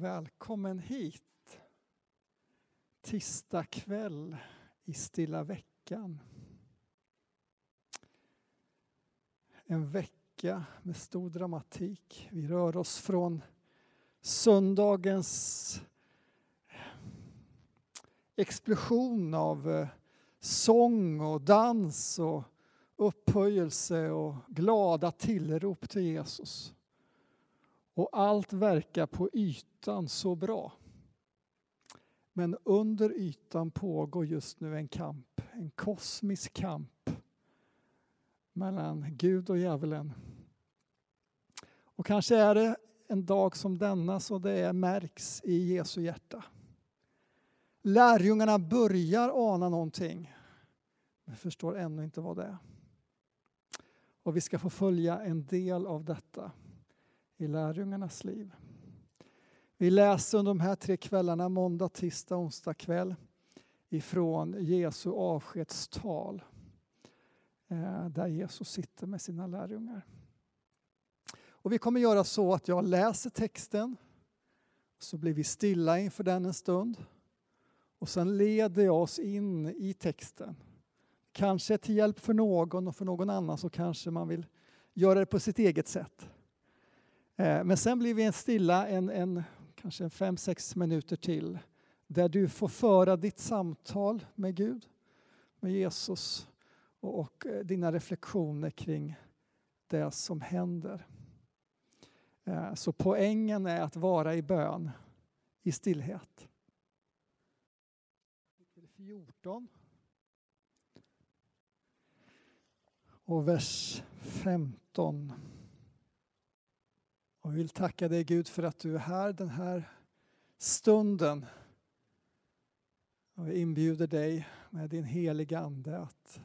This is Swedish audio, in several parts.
Välkommen hit. Tisdag kväll i stilla veckan. En vecka med stor dramatik. Vi rör oss från söndagens explosion av eh, sång och dans och upphöjelse och glada tillrop till Jesus. Och allt verkar på ytan så bra. Men under ytan pågår just nu en kamp, en kosmisk kamp mellan Gud och djävulen. Och kanske är det en dag som denna så det märks i Jesu hjärta. Lärjungarna börjar ana någonting, men förstår ännu inte vad det är. Och vi ska få följa en del av detta i lärjungarnas liv. Vi läser under de här tre kvällarna, måndag, tisdag, onsdag kväll ifrån Jesu avskedstal eh, där Jesus sitter med sina lärjungar. Och vi kommer göra så att jag läser texten så blir vi stilla inför den en stund och sen leder jag oss in i texten. Kanske till hjälp för någon och för någon annan så kanske man vill göra det på sitt eget sätt. Eh, men sen blir vi stilla en, en kanske fem, sex minuter till där du får föra ditt samtal med Gud, med Jesus och, och eh, dina reflektioner kring det som händer. Eh, så poängen är att vara i bön, i stillhet. 14 och vers 15. Och vi vill tacka dig Gud för att du är här den här stunden. Och vi inbjuder dig med din heliga Ande att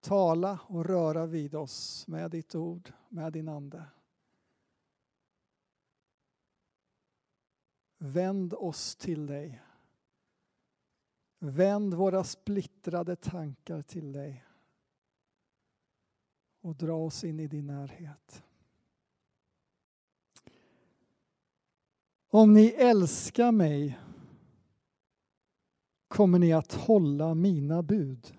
tala och röra vid oss med ditt ord, med din Ande. Vänd oss till dig. Vänd våra splittrade tankar till dig och dra oss in i din närhet. Om ni älskar mig kommer ni att hålla mina bud.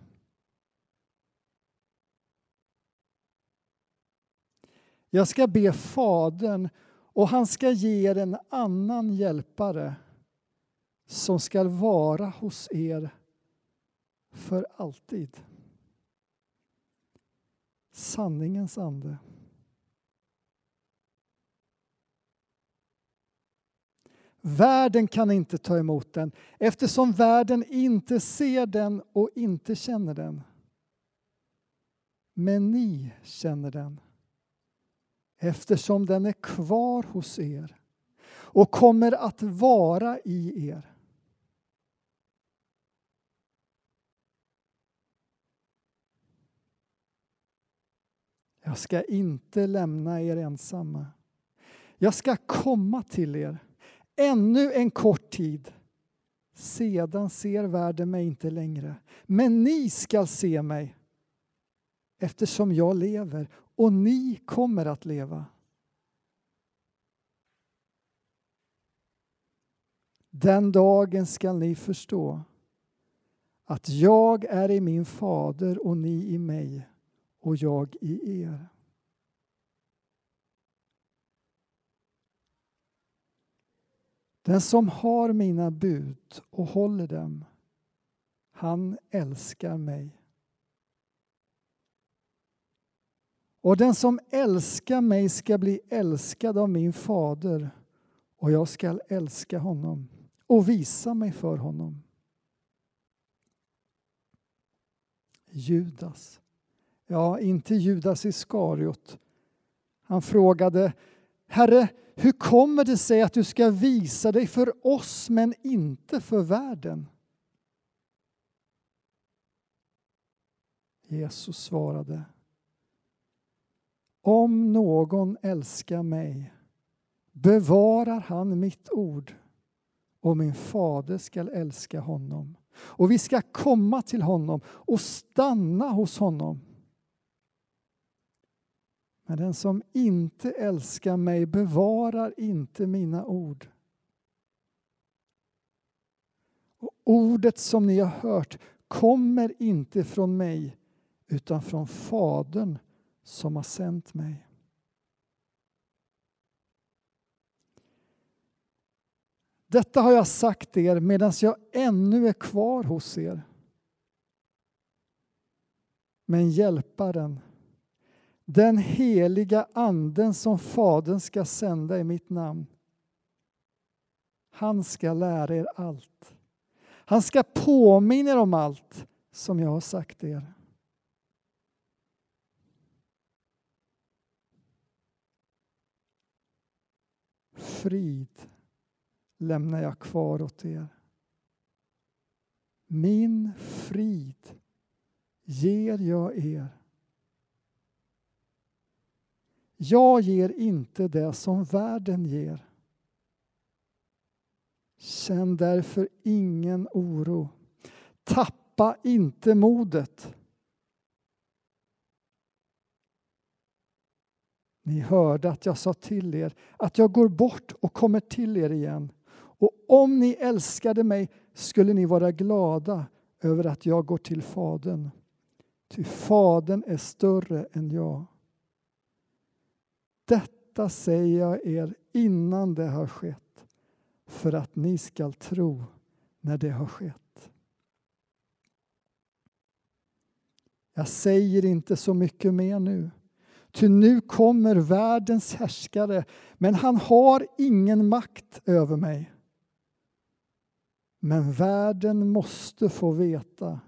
Jag ska be Fadern och han ska ge er en annan hjälpare som ska vara hos er för alltid. Sanningens ande. Världen kan inte ta emot den eftersom världen inte ser den och inte känner den. Men ni känner den eftersom den är kvar hos er och kommer att vara i er. Jag ska inte lämna er ensamma. Jag ska komma till er ännu en kort tid. Sedan ser världen mig inte längre, men ni skall se mig eftersom jag lever och ni kommer att leva. Den dagen skall ni förstå att jag är i min fader och ni i mig och jag i er. Den som har mina bud och håller dem, han älskar mig. Och den som älskar mig ska bli älskad av min fader och jag skall älska honom och visa mig för honom. Judas. Ja, inte Judas Iskariot. Han frågade Herre, hur kommer det sig att du ska visa dig för oss men inte för världen? Jesus svarade Om någon älskar mig bevarar han mitt ord och min fader skall älska honom och vi ska komma till honom och stanna hos honom. Men den som inte älskar mig bevarar inte mina ord. Och ordet som ni har hört kommer inte från mig utan från Fadern som har sänt mig. Detta har jag sagt er medan jag ännu är kvar hos er. Men Hjälparen den heliga Anden som Fadern ska sända i mitt namn, han ska lära er allt. Han ska påminna er om allt som jag har sagt er. Frid lämnar jag kvar åt er. Min frid ger jag er. Jag ger inte det som världen ger. Känn därför ingen oro. Tappa inte modet. Ni hörde att jag sa till er att jag går bort och kommer till er igen. Och om ni älskade mig skulle ni vara glada över att jag går till Fadern. Ty Fadern är större än jag. Detta säger jag er innan det har skett, för att ni skall tro när det har skett. Jag säger inte så mycket mer nu, ty nu kommer världens härskare, men han har ingen makt över mig. Men världen måste få veta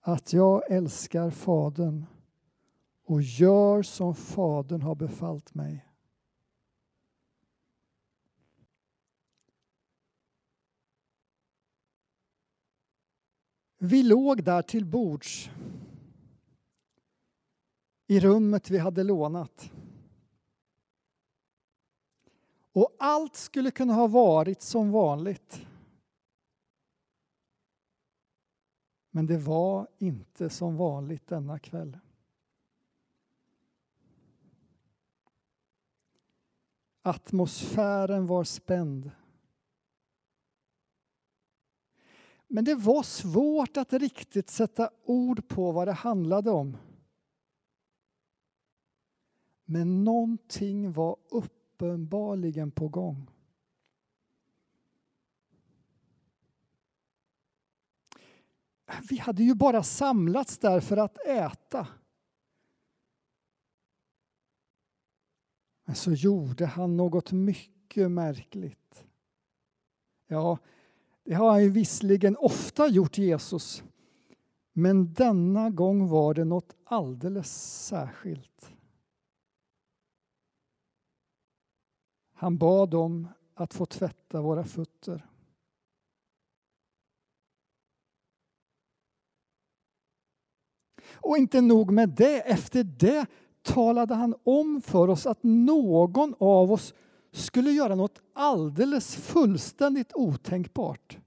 att jag älskar Fadern och gör som Fadern har befallt mig. Vi låg där till bords i rummet vi hade lånat. Och allt skulle kunna ha varit som vanligt. Men det var inte som vanligt denna kväll. Atmosfären var spänd. Men det var svårt att riktigt sätta ord på vad det handlade om. Men någonting var uppenbarligen på gång. vi hade ju bara samlats där för att äta. Men så gjorde han något mycket märkligt. Ja, det har han ju visserligen ofta gjort, Jesus. Men denna gång var det något alldeles särskilt. Han bad om att få tvätta våra fötter. Och inte nog med det, efter det talade han om för oss att någon av oss skulle göra något alldeles fullständigt otänkbart.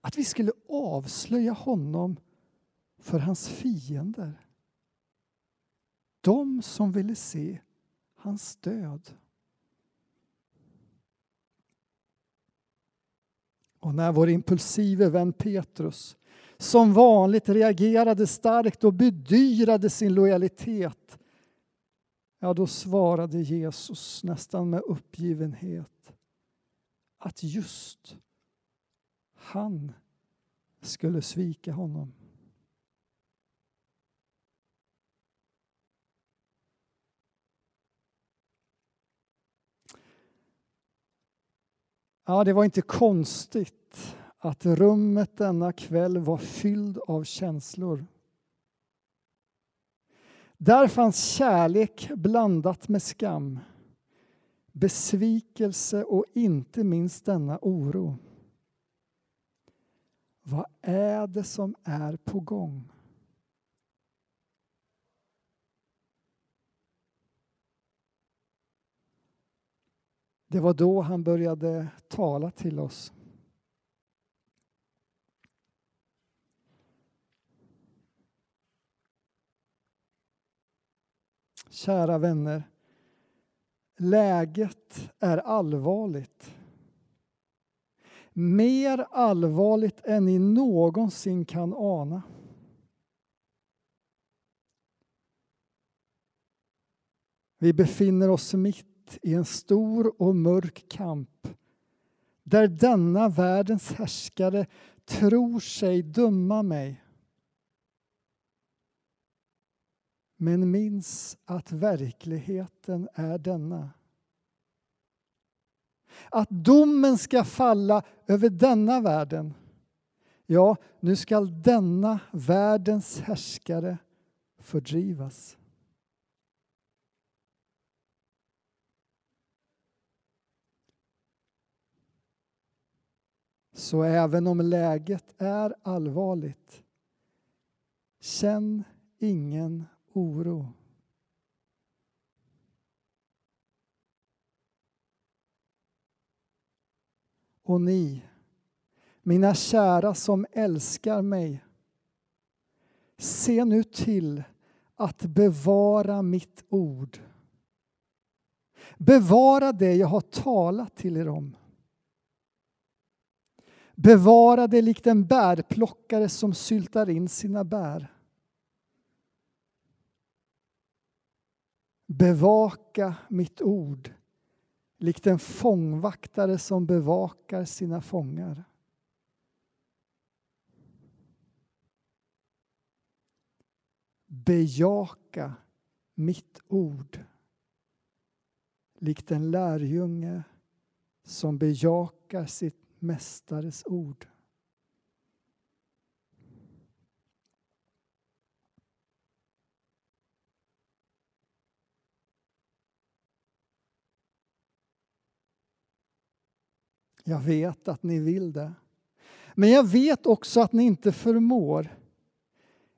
Att vi skulle avslöja honom för hans fiender. De som ville se hans död. Och när vår impulsive vän Petrus som vanligt reagerade starkt och bedyrade sin lojalitet, ja, då svarade Jesus nästan med uppgivenhet att just han skulle svika honom. Ja, det var inte konstigt att rummet denna kväll var fylld av känslor. Där fanns kärlek blandat med skam, besvikelse och inte minst denna oro. Vad är det som är på gång? Det var då han började tala till oss. Kära vänner, läget är allvarligt. mer allvarligt än ni någonsin kan ana. Vi befinner oss mitt i en stor och mörk kamp där denna världens härskare tror sig döma mig. Men minns att verkligheten är denna. Att domen ska falla över denna världen. Ja, nu skall denna världens härskare fördrivas. Så även om läget är allvarligt, känn ingen oro. Och ni, mina kära som älskar mig, se nu till att bevara mitt ord. Bevara det jag har talat till er om. Bevara det likt en bärplockare som syltar in sina bär. Bevaka mitt ord likt en fångvaktare som bevakar sina fångar. Bejaka mitt ord likt en lärjunge som bejakar sitt Mästares ord. Jag vet att ni vill det. Men jag vet också att ni inte förmår.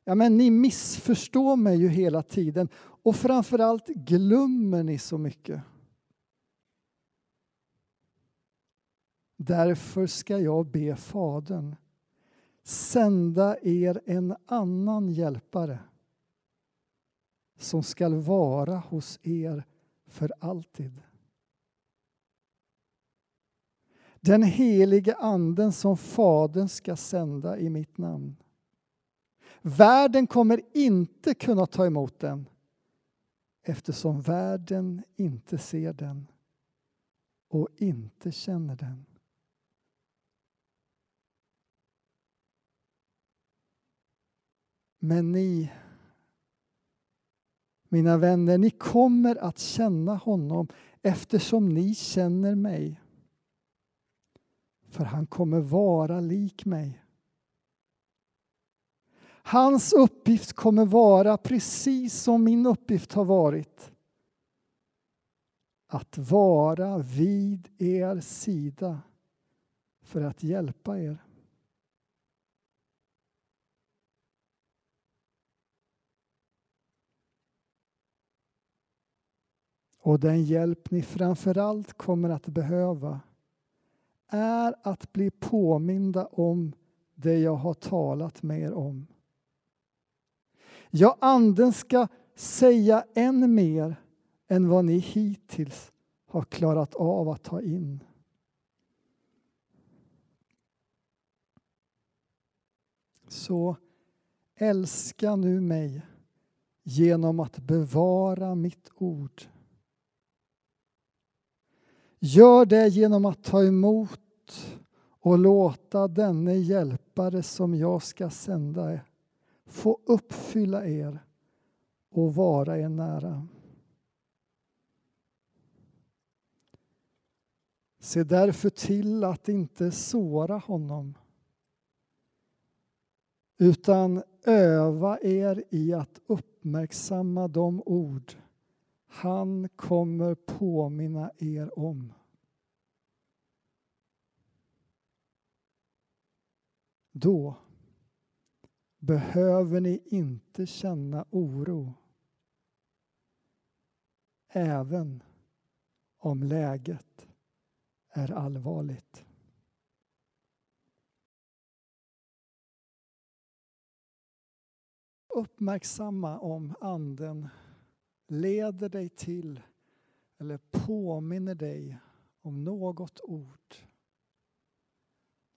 Ja, men ni missförstår mig ju hela tiden och framförallt glömmer ni så mycket. Därför ska jag be Fadern sända er en annan hjälpare som skall vara hos er för alltid. Den helige anden som Fadern ska sända i mitt namn. Världen kommer inte kunna ta emot den eftersom världen inte ser den och inte känner den. Men ni, mina vänner, ni kommer att känna honom eftersom ni känner mig. För han kommer vara lik mig. Hans uppgift kommer vara precis som min uppgift har varit. Att vara vid er sida för att hjälpa er. Och den hjälp ni framförallt kommer att behöva är att bli påminda om det jag har talat med er om. Ja, Anden ska säga än mer än vad ni hittills har klarat av att ta in. Så älska nu mig genom att bevara mitt ord Gör det genom att ta emot och låta denne hjälpare som jag ska sända få uppfylla er och vara er nära. Se därför till att inte såra honom utan öva er i att uppmärksamma de ord han kommer påminna er om. Då behöver ni inte känna oro. Även om läget är allvarligt. Uppmärksamma om Anden leder dig till eller påminner dig om något ord.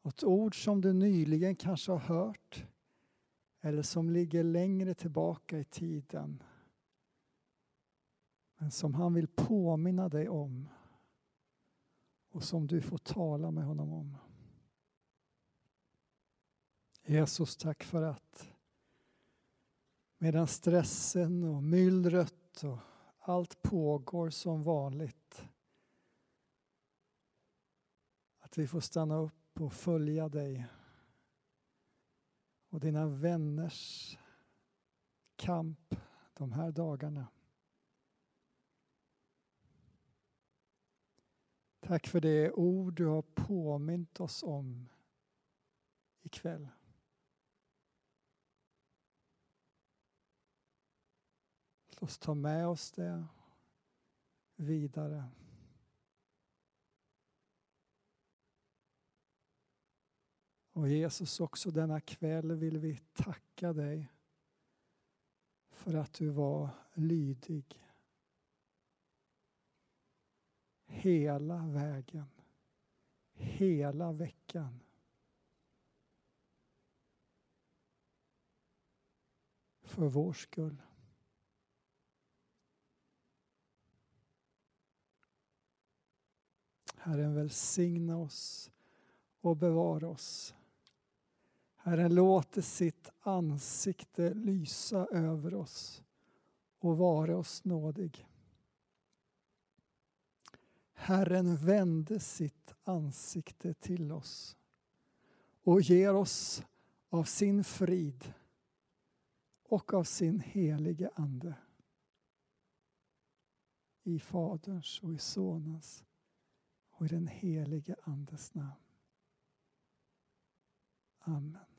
Något ord som du nyligen kanske har hört eller som ligger längre tillbaka i tiden. Men som han vill påminna dig om och som du får tala med honom om. Jesus, tack för att medan stressen och myllret och allt pågår som vanligt att vi får stanna upp och följa dig och dina vänners kamp de här dagarna. Tack för det ord du har påmint oss om ikväll. Låt oss ta med oss det vidare. Och Jesus, också denna kväll vill vi tacka dig för att du var lydig hela vägen, hela veckan. För vår skull. Herren välsigna oss och bevara oss. Herren låter sitt ansikte lysa över oss och vara oss nådig. Herren vände sitt ansikte till oss och ger oss av sin frid och av sin helige Ande. I Faderns och i Sonens och i den helige Andes namn. Amen.